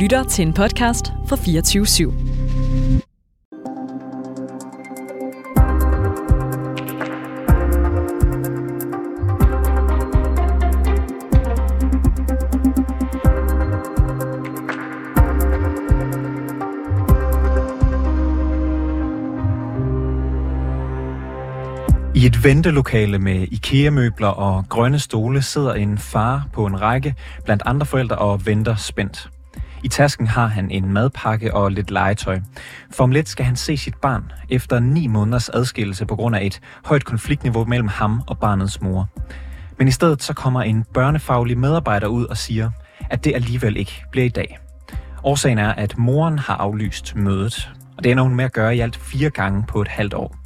lytter til en podcast fra 24 /7. I et ventelokale med IKEA-møbler og grønne stole sidder en far på en række blandt andre forældre og venter spændt. I tasken har han en madpakke og lidt legetøj. For om lidt skal han se sit barn efter ni måneders adskillelse på grund af et højt konfliktniveau mellem ham og barnets mor. Men i stedet så kommer en børnefaglig medarbejder ud og siger, at det alligevel ikke bliver i dag. Årsagen er, at moren har aflyst mødet, og det ender hun med at gøre i alt fire gange på et halvt år.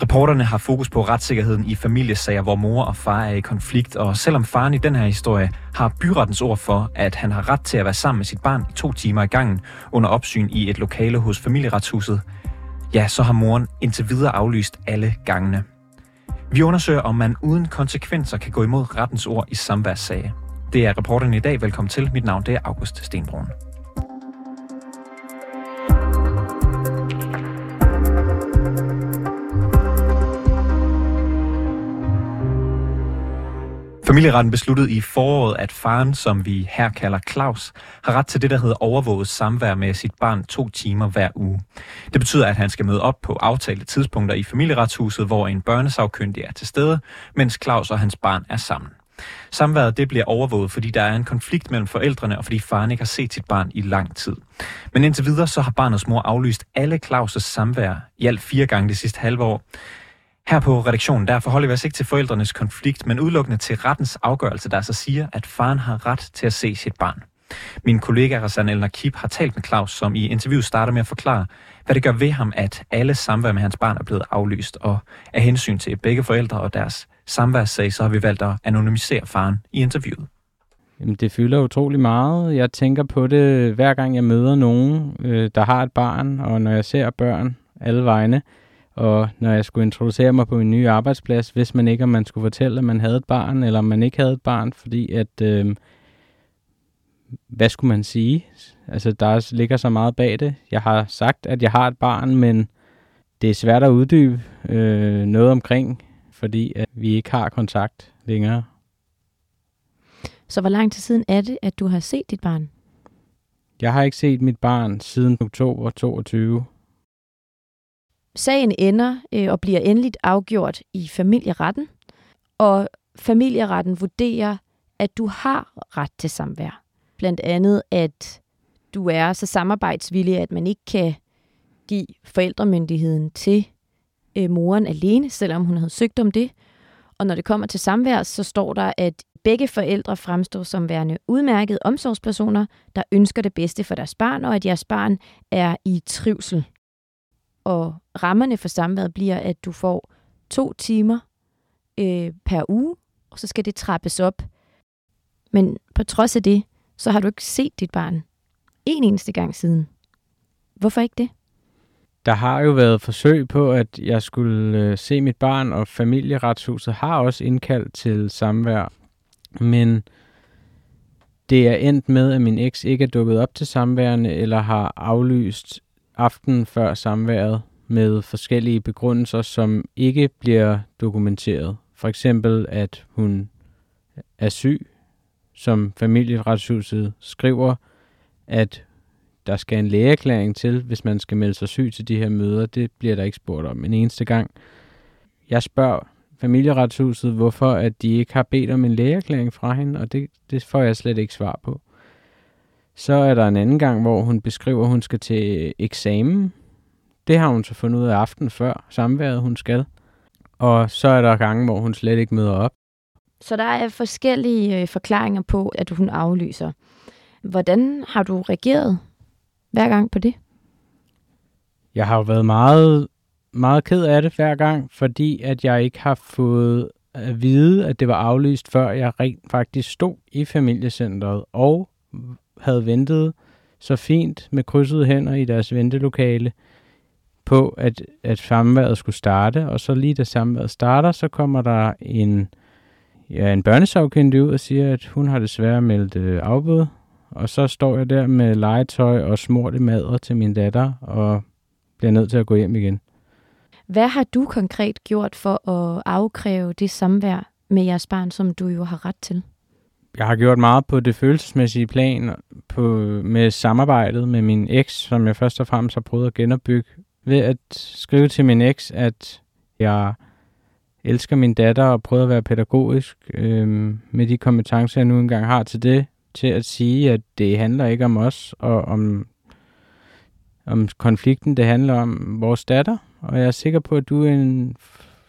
Reporterne har fokus på retssikkerheden i familiesager, hvor mor og far er i konflikt, og selvom faren i den her historie har byrettens ord for, at han har ret til at være sammen med sit barn i to timer i gangen under opsyn i et lokale hos familieretshuset, ja, så har moren indtil videre aflyst alle gangene. Vi undersøger, om man uden konsekvenser kan gå imod rettens ord i samværssager. Det er reporterne i dag. Velkommen til. Mit navn det er August Stenbrun. Familieretten besluttede i foråret, at faren, som vi her kalder Claus, har ret til det, der hedder overvåget samvær med sit barn to timer hver uge. Det betyder, at han skal møde op på aftalte tidspunkter i familieretshuset, hvor en børnesagkyndig er til stede, mens Claus og hans barn er sammen. Samværet det bliver overvåget, fordi der er en konflikt mellem forældrene, og fordi faren ikke har set sit barn i lang tid. Men indtil videre så har barnets mor aflyst alle Claus' samvær i alt fire gange det sidste halve år. Her på redaktionen, der forholder vi os ikke til forældrenes konflikt, men udelukkende til rettens afgørelse, der så siger, at faren har ret til at se sit barn. Min kollega Rassan El Nakib har talt med Claus, som i interviewet starter med at forklare, hvad det gør ved ham, at alle samvær med hans barn er blevet aflyst. Og af hensyn til begge forældre og deres samværssag, så har vi valgt at anonymisere faren i interviewet. Jamen, det fylder utrolig meget. Jeg tænker på det, hver gang jeg møder nogen, øh, der har et barn, og når jeg ser børn alle vegne, og når jeg skulle introducere mig på min nye arbejdsplads, hvis man ikke, om man skulle fortælle, at man havde et barn, eller om man ikke havde et barn, fordi at, øh, hvad skulle man sige? Altså, der ligger så meget bag det. Jeg har sagt, at jeg har et barn, men det er svært at uddybe øh, noget omkring, fordi at vi ikke har kontakt længere. Så hvor lang tid siden er det, at du har set dit barn? Jeg har ikke set mit barn siden oktober 22. Sagen ender øh, og bliver endeligt afgjort i familieretten, og familieretten vurderer, at du har ret til samvær. Blandt andet, at du er så samarbejdsvillig, at man ikke kan give forældremyndigheden til øh, moren alene, selvom hun havde søgt om det. Og når det kommer til samvær, så står der, at begge forældre fremstår som værende udmærkede omsorgspersoner, der ønsker det bedste for deres barn, og at jeres barn er i trivsel. Og rammerne for samværet bliver, at du får to timer øh, per uge, og så skal det trappes op. Men på trods af det, så har du ikke set dit barn en eneste gang siden. Hvorfor ikke det? Der har jo været forsøg på, at jeg skulle øh, se mit barn, og familieretshuset har også indkaldt til samvær. Men det er endt med, at min eks ikke er dukket op til samværende, eller har aflyst aften før samværet med forskellige begrundelser, som ikke bliver dokumenteret. For eksempel, at hun er syg, som familieretshuset skriver, at der skal en lægeerklæring til, hvis man skal melde sig syg til de her møder. Det bliver der ikke spurgt om en eneste gang. Jeg spørger familieretshuset, hvorfor at de ikke har bedt om en lægeerklæring fra hende, og det, det får jeg slet ikke svar på. Så er der en anden gang, hvor hun beskriver, at hun skal til eksamen. Det har hun så fundet ud af aften før samværet, hun skal. Og så er der gange, hvor hun slet ikke møder op. Så der er forskellige øh, forklaringer på, at hun aflyser. Hvordan har du reageret hver gang på det? Jeg har jo været meget, meget ked af det hver gang, fordi at jeg ikke har fået at vide, at det var aflyst, før jeg rent faktisk stod i familiecentret og havde ventet så fint med krydsede hænder i deres ventelokale på, at, at samværet skulle starte. Og så lige da samværet starter, så kommer der en, ja, en børnesagkyndig ud og siger, at hun har desværre meldt øh, afbud. og så står jeg der med legetøj og smurte madder til min datter, og bliver nødt til at gå hjem igen. Hvad har du konkret gjort for at afkræve det samvær med jeres barn, som du jo har ret til? Jeg har gjort meget på det følelsesmæssige plan, på, med samarbejdet med min eks, som jeg først og fremmest har prøvet at genopbygge, ved at skrive til min eks, at jeg elsker min datter og prøver at være pædagogisk øh, med de kompetencer, jeg nu engang har til det, til at sige, at det handler ikke om os og om, om konflikten, det handler om vores datter, og jeg er sikker på, at du er en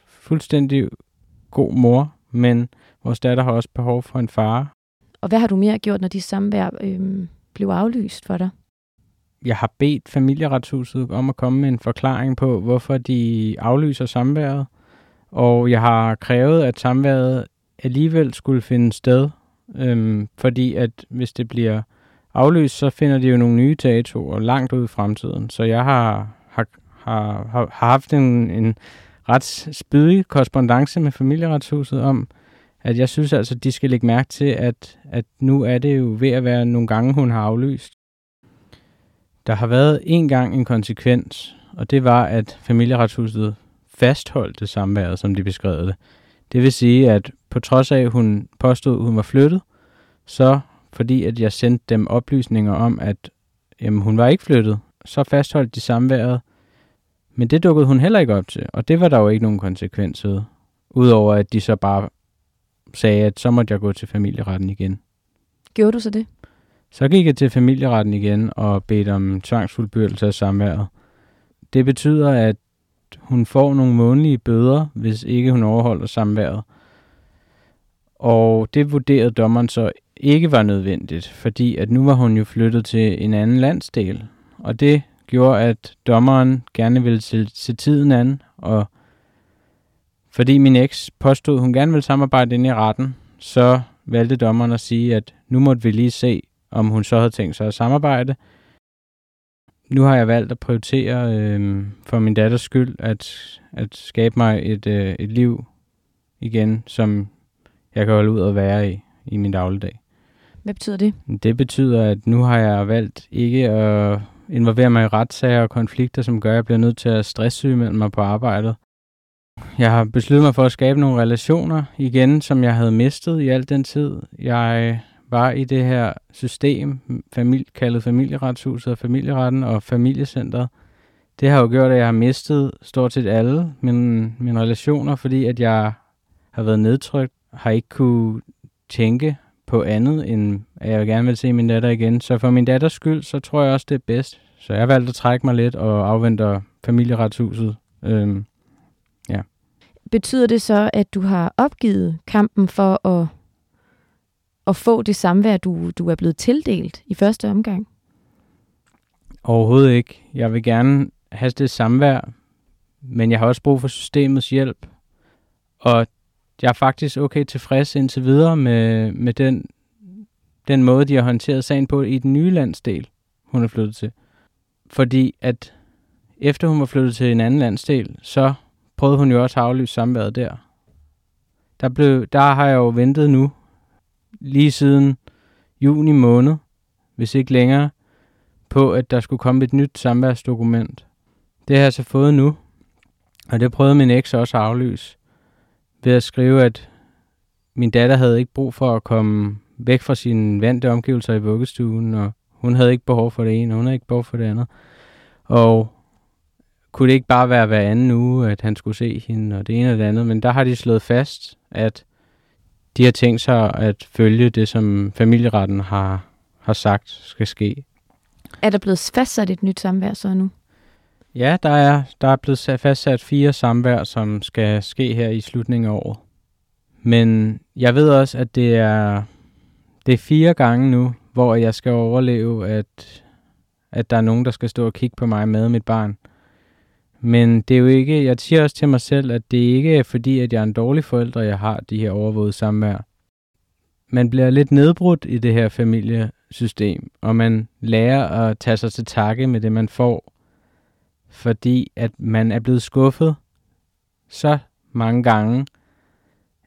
fuldstændig god mor, men vores datter har også behov for en far. Og hvad har du mere gjort, når de samvær øh, blev aflyst for dig? Jeg har bedt familieretshuset om at komme med en forklaring på, hvorfor de aflyser samværet, og jeg har krævet, at samværet alligevel skulle finde sted, øhm, fordi at hvis det bliver aflyst, så finder de jo nogle nye datoer langt ud i fremtiden. Så jeg har, har, har, har haft en, en ret spydig korrespondence med familieretshuset om, at jeg synes altså, de skal lægge mærke til, at, at nu er det jo ved at være nogle gange, hun har aflyst. Der har været en gang en konsekvens, og det var, at familieretshuset fastholdt det samværet, som de beskrev det. Det vil sige, at på trods af, at hun påstod, at hun var flyttet, så fordi at jeg sendte dem oplysninger om, at jamen, hun var ikke flyttet, så fastholdt de samværet. Men det dukkede hun heller ikke op til, og det var der jo ikke nogen konsekvens ved. Udover at de så bare sagde, at så måtte jeg gå til familieretten igen. Gjorde du så det? Så gik jeg til familieretten igen og bedte om tvangsfuldbyrdelse af samværet. Det betyder, at hun får nogle månedlige bøder, hvis ikke hun overholder samværet. Og det vurderede dommeren så ikke var nødvendigt, fordi at nu var hun jo flyttet til en anden landsdel. Og det gjorde, at dommeren gerne ville se, se tiden an, og fordi min eks påstod, hun gerne ville samarbejde ind i retten, så valgte dommeren at sige, at nu måtte vi lige se, om hun så havde tænkt sig at samarbejde. Nu har jeg valgt at prioritere øh, for min datters skyld at, at skabe mig et, øh, et liv igen, som jeg kan holde ud at være i i min dagligdag. Hvad betyder det? Det betyder, at nu har jeg valgt ikke at involvere mig i retssager og konflikter, som gør, at jeg bliver nødt til at stresssyge mellem mig på arbejdet. Jeg har besluttet mig for at skabe nogle relationer igen, som jeg havde mistet i al den tid. Jeg var i det her system, familie, kaldet familieretshuset og familieretten og familiecentret. Det har jo gjort, at jeg har mistet stort set alle mine, mine relationer, fordi at jeg har været nedtrykt, har ikke kunne tænke på andet, end at jeg gerne vil se min datter igen. Så for min datters skyld, så tror jeg også, det er bedst. Så jeg valgte at trække mig lidt og afventer familieretshuset. Øhm. Betyder det så, at du har opgivet kampen for at, at få det samvær, du, du er blevet tildelt i første omgang? Overhovedet ikke. Jeg vil gerne have det samvær, men jeg har også brug for systemets hjælp. Og jeg er faktisk okay tilfreds indtil videre med, med den, den måde, de har håndteret sagen på i den nye landsdel, hun er flyttet til. Fordi at efter hun var flyttet til en anden landsdel, så prøvede hun jo også at aflyse samværet der. Der, blev, der har jeg jo ventet nu, lige siden juni måned, hvis ikke længere, på at der skulle komme et nyt samværsdokument. Det har jeg så fået nu, og det prøvede min eks også at aflyse ved at skrive, at min datter havde ikke brug for at komme væk fra sine vante omgivelser i vuggestuen, og hun havde ikke behov for det ene, og hun havde ikke behov for det andet. Og kunne det ikke bare være hver anden uge, at han skulle se hende, og det ene og det andet, men der har de slået fast, at de har tænkt sig at følge det, som familieretten har, har sagt skal ske. Er der blevet fastsat et nyt samvær så nu? Ja, der er, der er blevet fastsat fire samvær, som skal ske her i slutningen af året. Men jeg ved også, at det er, det er fire gange nu, hvor jeg skal overleve, at, at der er nogen, der skal stå og kigge på mig med mit barn. Men det er jo ikke, jeg siger også til mig selv, at det ikke er fordi, at jeg er en dårlig forælder, jeg har de her overvågede samvær. Man bliver lidt nedbrudt i det her familiesystem, og man lærer at tage sig til takke med det, man får, fordi at man er blevet skuffet så mange gange,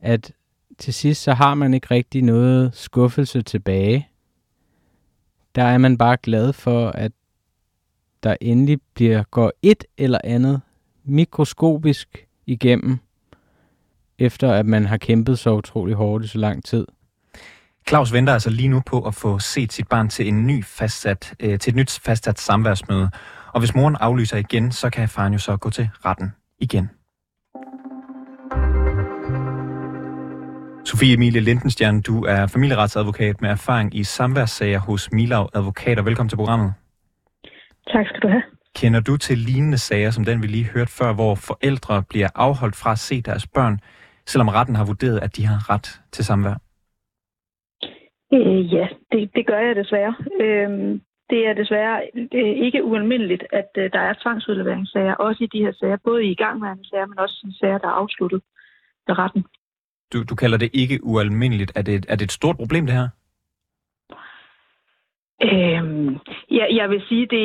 at til sidst så har man ikke rigtig noget skuffelse tilbage. der er man bare glad for, at der endelig bliver går et eller andet mikroskopisk igennem, efter at man har kæmpet så utrolig hårdt i så lang tid. Claus venter altså lige nu på at få set sit barn til, en ny fastsat, øh, til et nyt fastsat samværsmøde. Og hvis moren aflyser igen, så kan faren jo så gå til retten igen. Sofie Emilie Lindenstjern, du er familieretsadvokat med erfaring i samværssager hos Milau Advokater. Velkommen til programmet. Tak skal du have. Kender du til lignende sager, som den vi lige hørte før, hvor forældre bliver afholdt fra at se deres børn, selvom retten har vurderet, at de har ret til samvær? Øh, ja, det, det gør jeg desværre. Øh, det er desværre er ikke ualmindeligt, at øh, der er tvangsudleveringssager, også i de her sager, både i igangværende sager, men også i sager, der er afsluttet ved retten. Du, du kalder det ikke ualmindeligt. Er det, er det et stort problem, det her? Øhm, ja, jeg vil sige, det,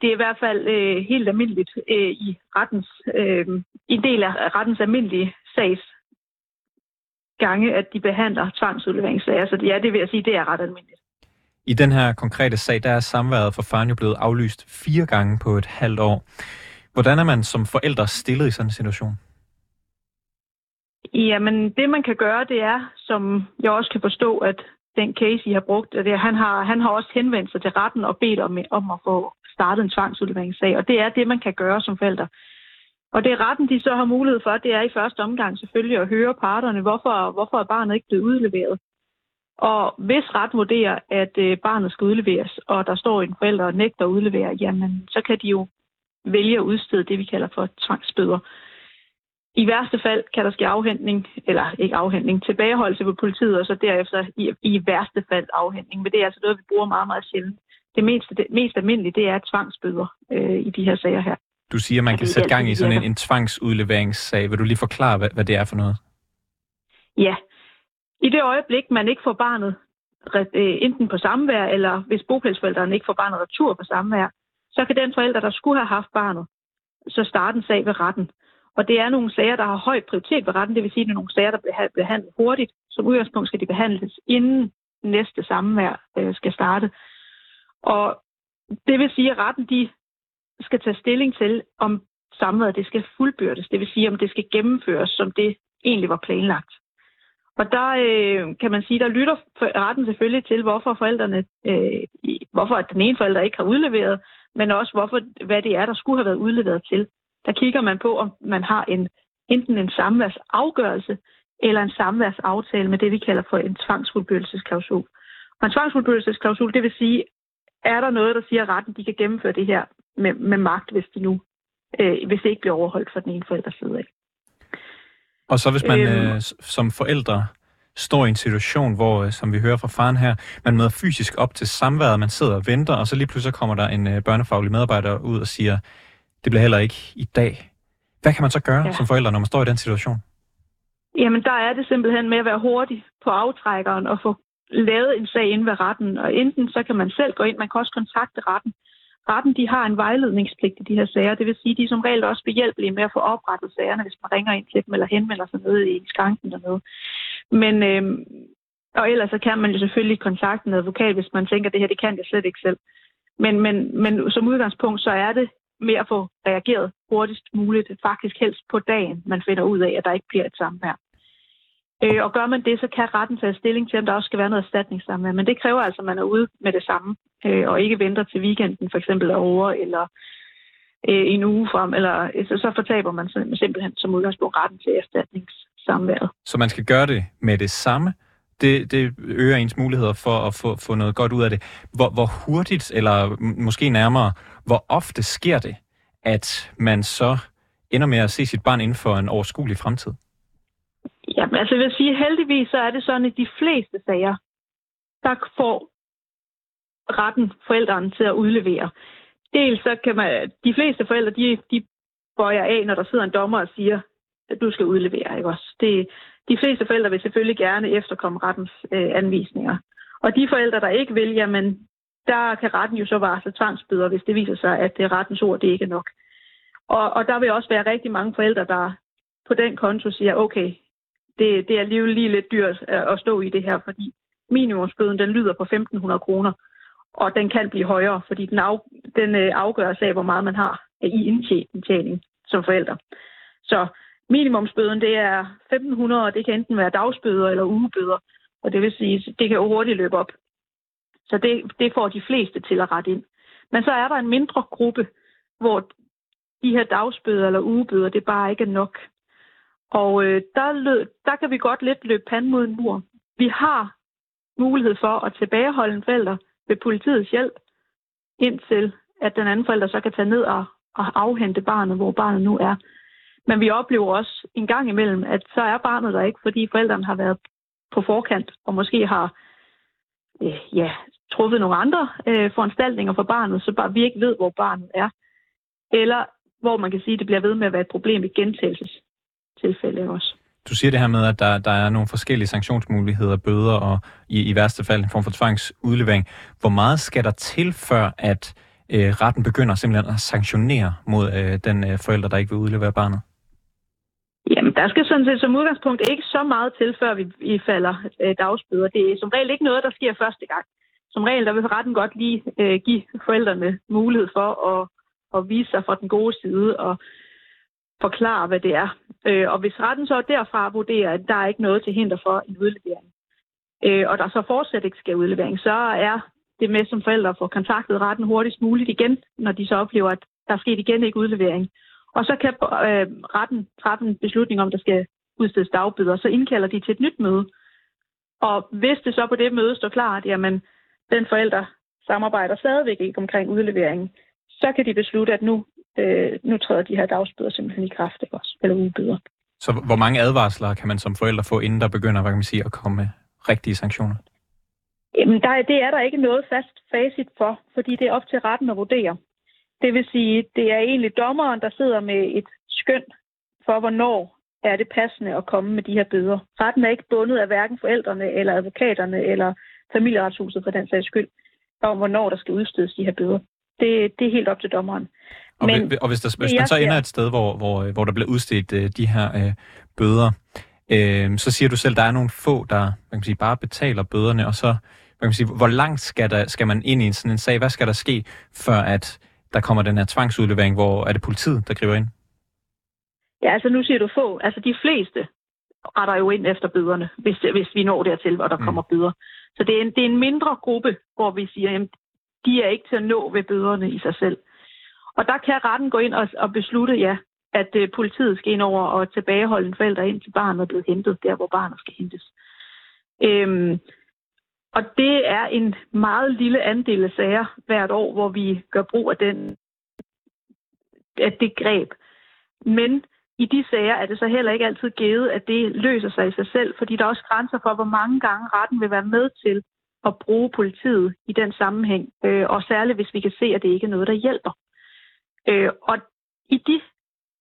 det er i hvert fald øh, helt almindeligt øh, i rettens, øh, en del af rettens almindelige sags gange, at de behandler tvangsudleveringssager. Så ja, det vil jeg sige, det er ret almindeligt. I den her konkrete sag, der er samværet for faren jo blevet aflyst fire gange på et halvt år. Hvordan er man som forældre stillet i sådan en situation? Jamen, det man kan gøre, det er, som jeg også kan forstå, at den case, I har brugt, det, han, har, han har også henvendt sig til retten og bedt om, om at få startet en tvangsudleveringssag. Og det er det, man kan gøre som forældre. Og det retten, de så har mulighed for, det er i første omgang selvfølgelig at høre parterne, hvorfor, hvorfor er barnet ikke blevet udleveret. Og hvis ret vurderer, at øh, barnet skal udleveres, og der står en forælder og nægter at udlevere, jamen så kan de jo vælge at udstede det, vi kalder for tvangsbøder. I værste fald kan der ske afhentning, eller ikke afhentning, tilbageholdelse på politiet, og så derefter i, i værste fald afhentning. Men det er altså noget, vi bruger meget, meget sjældent. Det mest, det mest almindelige, det er tvangsbøder øh, i de her sager her. Du siger, man kan sætte gang i sådan en, en tvangsudleveringssag. Vil du lige forklare, hvad, hvad det er for noget? Ja. I det øjeblik, man ikke får barnet øh, enten på samvær, eller hvis bopælsforældrene ikke får barnet retur på samvær, så kan den forælder, der skulle have haft barnet, så starte en sag ved retten. Og det er nogle sager, der har høj prioritet ved retten, det vil sige, at det er nogle sager, der bliver behandlet hurtigt. Som udgangspunkt skal de behandles, inden næste samvær øh, skal starte. Og det vil sige, at retten de skal tage stilling til, om samværet det skal fuldbyrdes. Det vil sige, om det skal gennemføres, som det egentlig var planlagt. Og der øh, kan man sige, der lytter retten selvfølgelig til, hvorfor forældrene, øh, hvorfor at den ene forælder ikke har udleveret, men også hvorfor, hvad det er, der skulle have været udleveret til der kigger man på, om man har en, enten en samværsafgørelse eller en samværsaftale med det, vi kalder for en tvangsfuldbyrdelsesklausul. Og en tvangsfuldbyrdelsesklausul, det vil sige, er der noget, der siger, at retten de kan gennemføre det her med, med magt, hvis, de nu, øh, hvis det ikke bliver overholdt for den ene forældres side af. Og så hvis man øhm, øh, som forældre står i en situation, hvor, øh, som vi hører fra faren her, man møder fysisk op til samværet, man sidder og venter, og så lige pludselig kommer der en øh, børnefaglig medarbejder ud og siger, det bliver heller ikke i dag. Hvad kan man så gøre ja. som forældre, når man står i den situation? Jamen, der er det simpelthen med at være hurtig på aftrækkeren og få lavet en sag ind ved retten. Og enten så kan man selv gå ind, man kan også kontakte retten. Retten de har en vejledningspligt i de her sager. Det vil sige, de er som regel også behjælpelige med at få oprettet sagerne, hvis man ringer ind til dem eller henvender sig nede i skranken dernede. Men, øhm, og ellers så kan man jo selvfølgelig kontakte en advokat, hvis man tænker, at det her det kan jeg slet ikke selv. Men, men, men som udgangspunkt, så er det med at få reageret hurtigst muligt, faktisk helst på dagen, man finder ud af, at der ikke bliver et samvær. Øh, og gør man det, så kan retten tage stilling til, om der også skal være noget erstatningssamvær. Men det kræver altså, at man er ude med det samme, øh, og ikke venter til weekenden for eksempel over, eller øh, en uge frem, eller øh, så, så fortaber man simpelthen som udgangspunkt retten til erstatningssamværet. Så man skal gøre det med det samme, det, det øger ens muligheder for at få, få noget godt ud af det. Hvor, hvor hurtigt, eller måske nærmere, hvor ofte sker det, at man så ender med at se sit barn inden for en overskuelig fremtid? Jamen, altså jeg vil sige, heldigvis så er det sådan, at de fleste sager, der får retten forældrene til at udlevere. Dels så kan man, de fleste forældre, de, de bøjer af, når der sidder en dommer og siger, at du skal udlevere. Ikke også? Det, de fleste forældre vil selvfølgelig gerne efterkomme rettens øh, anvisninger. Og de forældre, der ikke vil, jamen, der kan retten jo så varsle tvangsbøder, hvis det viser sig, at det er rettens ord, det ikke er nok. Og, og der vil også være rigtig mange forældre, der på den konto siger, okay, det, det er alligevel lige lidt dyrt at stå i det her, fordi minimumsbøden den lyder på 1.500 kroner. og den kan blive højere, fordi den, af, den øh, afgøres af, hvor meget man har i indtjening som forældre. Så minimumsbøden, det er 1.500, og det kan enten være dagsbøder eller ugebøder, og det vil sige, det kan jo hurtigt løbe op. Så det, det får de fleste til at rette ind. Men så er der en mindre gruppe, hvor de her dagsbøder eller ugebøder, det bare ikke er nok. Og øh, der, lød, der kan vi godt lidt løbe pand mod en mur. Vi har mulighed for at tilbageholde en forælder ved politiets hjælp, indtil at den anden forælder så kan tage ned og, og afhente barnet, hvor barnet nu er. Men vi oplever også en gang imellem, at så er barnet der ikke, fordi forældrene har været på forkant og måske har øh, ja, truffet nogle andre øh, foranstaltninger for barnet, så bare vi ikke ved, hvor barnet er. Eller hvor man kan sige, at det bliver ved med at være et problem i gentagelsestilfælde også. Du siger det her med, at der, der er nogle forskellige sanktionsmuligheder, bøder og i, i værste fald en form for tvangsudlevering. Hvor meget skal der til, før at øh, retten begynder simpelthen at sanktionere mod øh, den øh, forælder, der ikke vil udlevere barnet? Jamen, der skal sådan set som udgangspunkt ikke så meget til, før vi, vi falder øh, dagsbøder. Det er som regel ikke noget, der sker første gang. Som regel, der vil retten godt lige øh, give forældrene mulighed for at, at vise sig fra den gode side og forklare, hvad det er. Øh, og hvis retten så derfra vurderer, at der er ikke noget til hinder for en udlevering, øh, og der så fortsat ikke skal udlevering, så er det med som forældre at få kontaktet retten hurtigst muligt igen, når de så oplever, at der er sket igen ikke udlevering. Og så kan øh, retten træffe en beslutning om, der skal udstedes dagbøder, så indkalder de til et nyt møde. Og hvis det så på det møde står klart, jamen den forælder samarbejder stadigvæk ikke omkring udleveringen, så kan de beslutte, at nu, øh, nu træder de her dagsbøder simpelthen i kraft, ikke også? Eller ugebøder. Så hvor mange advarsler kan man som forælder få, inden der begynder hvad kan man sige, at komme med rigtige sanktioner? Jamen, der, det er der ikke noget fast facit for, fordi det er op til retten at vurdere. Det vil sige, det er egentlig dommeren, der sidder med et skøn for, hvornår er det passende at komme med de her bøder. Retten er ikke bundet af hverken forældrene eller advokaterne eller familieretshuset for den sags skyld, om hvornår der skal udstedes de her bøder. Det, det er helt op til dommeren. Og, Men, og hvis, der, hvis man så ender et sted, hvor, hvor, hvor der bliver udstedt uh, de her uh, bøder, uh, så siger du selv, at der er nogle få, der man kan sige, bare betaler bøderne, og så man kan sige, hvor langt skal, der, skal man ind i sådan en sag? Hvad skal der ske, før at der kommer den her tvangsudlevering, hvor er det politiet, der griber ind? Ja, altså nu siger du få. Altså de fleste retter jo ind efter bøderne, hvis, hvis vi når dertil, hvor der mm. kommer bøder. Så det er, en, det er en mindre gruppe, hvor vi siger, at de er ikke til at nå ved bøderne i sig selv. Og der kan retten gå ind og, og beslutte, ja, at øh, politiet skal ind over og tilbageholde en forælder ind til barnet er blevet hentet, der hvor barnet skal hentes. Øhm, og det er en meget lille andel af sager hvert år, hvor vi gør brug af, den, af det greb. Men i de sager er det så heller ikke altid givet, at det løser sig i sig selv, fordi der er også grænser for, hvor mange gange retten vil være med til at bruge politiet i den sammenhæng, øh, og særligt hvis vi kan se, at det ikke er noget, der hjælper. Øh, og i de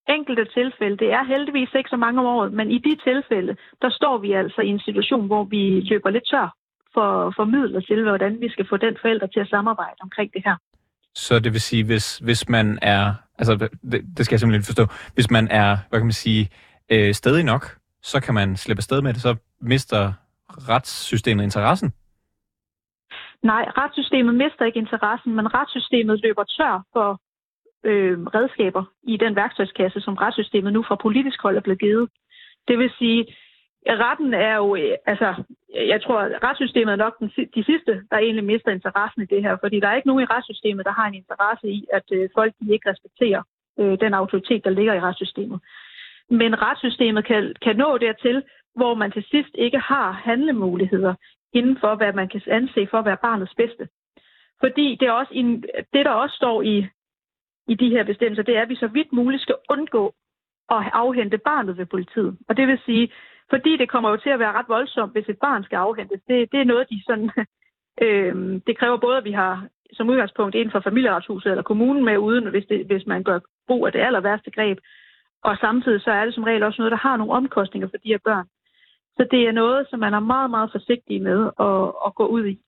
enkelte tilfælde, det er heldigvis ikke så mange om året, men i de tilfælde, der står vi altså i en situation, hvor vi løber lidt tør for, for midler til, hvordan vi skal få den forælder til at samarbejde omkring det her. Så det vil sige, hvis, hvis man er, altså det, det skal jeg simpelthen forstå, hvis man er, hvad kan man sige, øh, stedig nok, så kan man slippe afsted med det, så mister retssystemet interessen? Nej, retssystemet mister ikke interessen, men retssystemet løber tør for øh, redskaber i den værktøjskasse, som retssystemet nu fra politisk hold er blevet givet. Det vil sige, retten er jo, øh, altså, jeg tror, at retssystemet er nok den, de sidste, der egentlig mister interessen i det her, fordi der er ikke nogen i retssystemet, der har en interesse i, at øh, folk de ikke respekterer øh, den autoritet, der ligger i retssystemet. Men retssystemet kan, kan nå dertil, hvor man til sidst ikke har handlemuligheder inden for, hvad man kan anse for at være barnets bedste. Fordi det, er også en, det der også står i, i de her bestemmelser, det er, at vi så vidt muligt skal undgå at afhente barnet ved politiet. Og det vil sige, fordi det kommer jo til at være ret voldsomt, hvis et barn skal afhentes. Det, det er noget, de sådan... øh, det kræver både, at vi har som udgangspunkt inden for familieretshuset eller kommunen med uden, hvis, det, hvis man gør brug af det aller værste greb. Og samtidig så er det som regel også noget, der har nogle omkostninger for de her børn. Så det er noget, som man er meget, meget forsigtig med at, at gå ud i.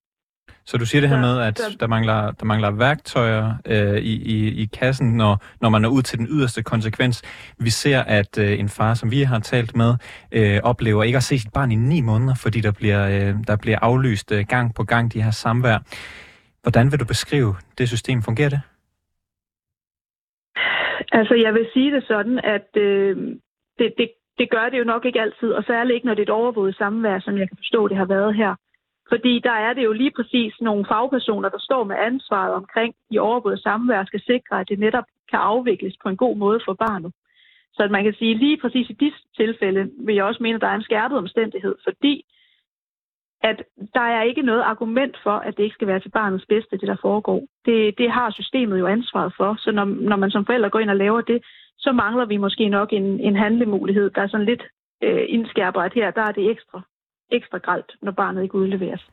Så du siger det her med, at der mangler, der mangler værktøjer øh, i, i, i kassen, når, når man er ud til den yderste konsekvens. Vi ser, at øh, en far, som vi har talt med, øh, oplever ikke at se sit barn i ni måneder, fordi der bliver, øh, der bliver aflyst øh, gang på gang de her samvær. Hvordan vil du beskrive det system? Fungerer det? Altså, jeg vil sige det sådan, at øh, det, det, det gør det jo nok ikke altid, og særligt ikke, når det er et overvåget samvær, som jeg kan forstå, det har været her. Fordi der er det jo lige præcis nogle fagpersoner, der står med ansvaret omkring i overvåget samvær, skal sikre, at det netop kan afvikles på en god måde for barnet. Så at man kan sige, lige præcis i disse tilfælde vil jeg også mene, at der er en skærpet omstændighed, fordi at der er ikke noget argument for, at det ikke skal være til barnets bedste, det der foregår. Det, det har systemet jo ansvaret for, så når, når man som forældre går ind og laver det, så mangler vi måske nok en, en handlemulighed, der er sådan lidt øh, indskærper, at her der er det ekstra, ekstra gralt, når barnet ikke udleveres.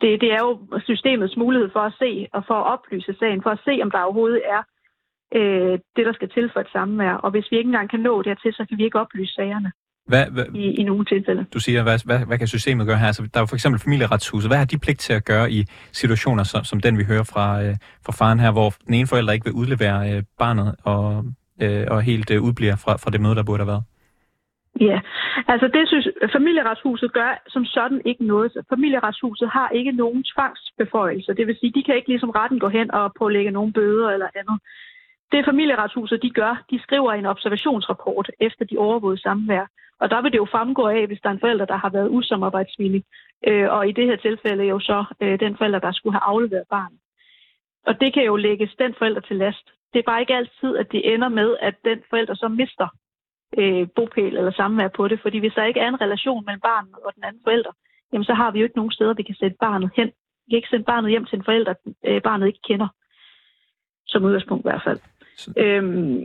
Det, det er jo systemets mulighed for at se og for at oplyse sagen, for at se, om der overhovedet er øh, det, der skal til for et samvær. Og hvis vi ikke engang kan nå dertil, så kan vi ikke oplyse sagerne. Hvad, hvad, i, i nogle tilfælde. Du siger, hvad, hvad, hvad kan systemet gøre her? Altså, der er jo for eksempel familieretshuset. Hvad har de pligt til at gøre i situationer som, som den, vi hører fra, øh, fra faren her, hvor den ene forælder ikke vil udlevere øh, barnet og, øh, og helt øh, udbliver fra, fra det møde, der burde have været? Ja, altså det synes familieretshuset gør som sådan ikke noget. Familieretshuset har ikke nogen tvangsbeføjelser. Det vil sige, de kan ikke ligesom retten gå hen og pålægge nogen bøder eller andet. Det familieretshuset de gør, de skriver en observationsrapport efter de overvågede samvær. Og der vil det jo fremgå af, hvis der er en forælder, der har været usamarbejdsvillig. Øh, og i det her tilfælde jo så øh, den forælder, der skulle have afleveret barnet. Og det kan jo lægges den forælder til last. Det er bare ikke altid, at det ender med, at den forælder så mister øh, bopæl eller samvær på det. Fordi hvis der ikke er en relation mellem barnet og den anden forælder, jamen så har vi jo ikke nogen steder, vi kan sætte barnet hen. Vi kan ikke sende barnet hjem til en forælder, øh, barnet ikke kender. Som udgangspunkt i hvert fald. Så... Øhm,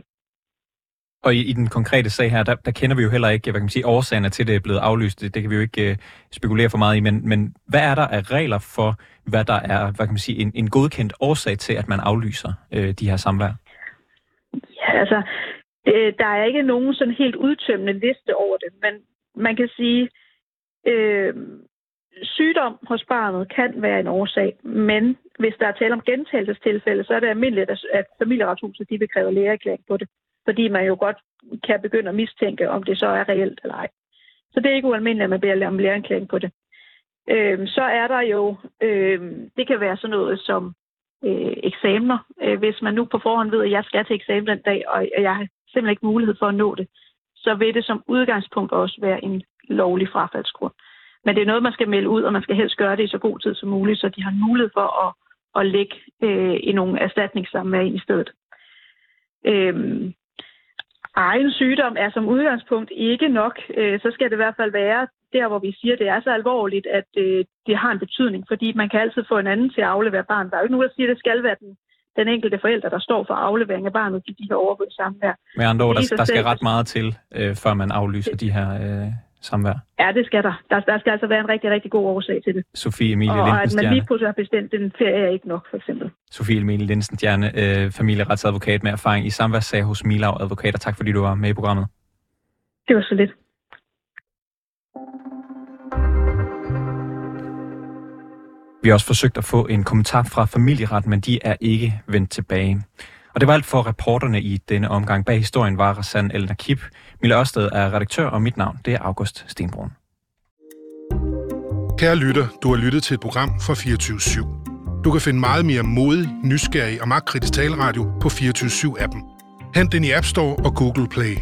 og i, i den konkrete sag her, der, der kender vi jo heller ikke, hvad kan man sige, årsagerne til, det er blevet aflyst. Det, det kan vi jo ikke uh, spekulere for meget i, men, men hvad er der af regler for, hvad der er, hvad kan man sige, en, en godkendt årsag til, at man aflyser uh, de her samvær? Ja, altså, øh, der er ikke nogen sådan helt udtømmende liste over det, men man kan sige, øh, sygdom hos barnet kan være en årsag, men hvis der er tale om gentagelsestilfælde, så er det almindeligt, at familieretshuset de vil kræve lægeerklæring på det fordi man jo godt kan begynde at mistænke, om det så er reelt eller ej. Så det er ikke ualmindeligt, at man beder om lægeerklæring på det. Øh, så er der jo, øh, det kan være sådan noget som øh, eksamener. Øh, hvis man nu på forhånd ved, at jeg skal til eksamen den dag, og jeg har simpelthen ikke mulighed for at nå det, så vil det som udgangspunkt også være en lovlig frafaldsgrund. Men det er noget, man skal melde ud, og man skal helst gøre det i så god tid som muligt, så de har mulighed for at, at lægge øh, i nogle erstatningssamvær i stedet. Øhm, egen sygdom er som udgangspunkt ikke nok, øh, så skal det i hvert fald være der, hvor vi siger, at det er så alvorligt, at øh, det har en betydning, fordi man kan altid få en anden til at aflevere barnet. Der er jo ikke nogen, der siger, at det skal være den, den enkelte forælder, der står for aflevering af barnet til de her overvåget samvær. Med andre ord, der, der skal ret meget til, øh, før man aflyser de her øh, samvær. Ja, det skal der. der. Der skal altså være en rigtig, rigtig god årsag til det. Sofie Emilie Og at man lige pludselig har bestemt, den ferie er ikke nok, for eksempel. Sofie Emilie Linsenstjerne, øh, familieretsadvokat med erfaring i samværssag hos Milau Advokater. Tak fordi du var med i programmet. Det var så lidt. Vi har også forsøgt at få en kommentar fra familieret, men de er ikke vendt tilbage. Og det var alt for reporterne i denne omgang. Bag historien var Rassan El Nakib. Mille Ørsted er redaktør, og mit navn det er August Stenbrun. Kære lytter, du har lyttet til et program fra 24 /7. Du kan finde meget mere modig, nysgerrig og magtkritisk taleradio på 24 7 appen Hent den i App Store og Google Play.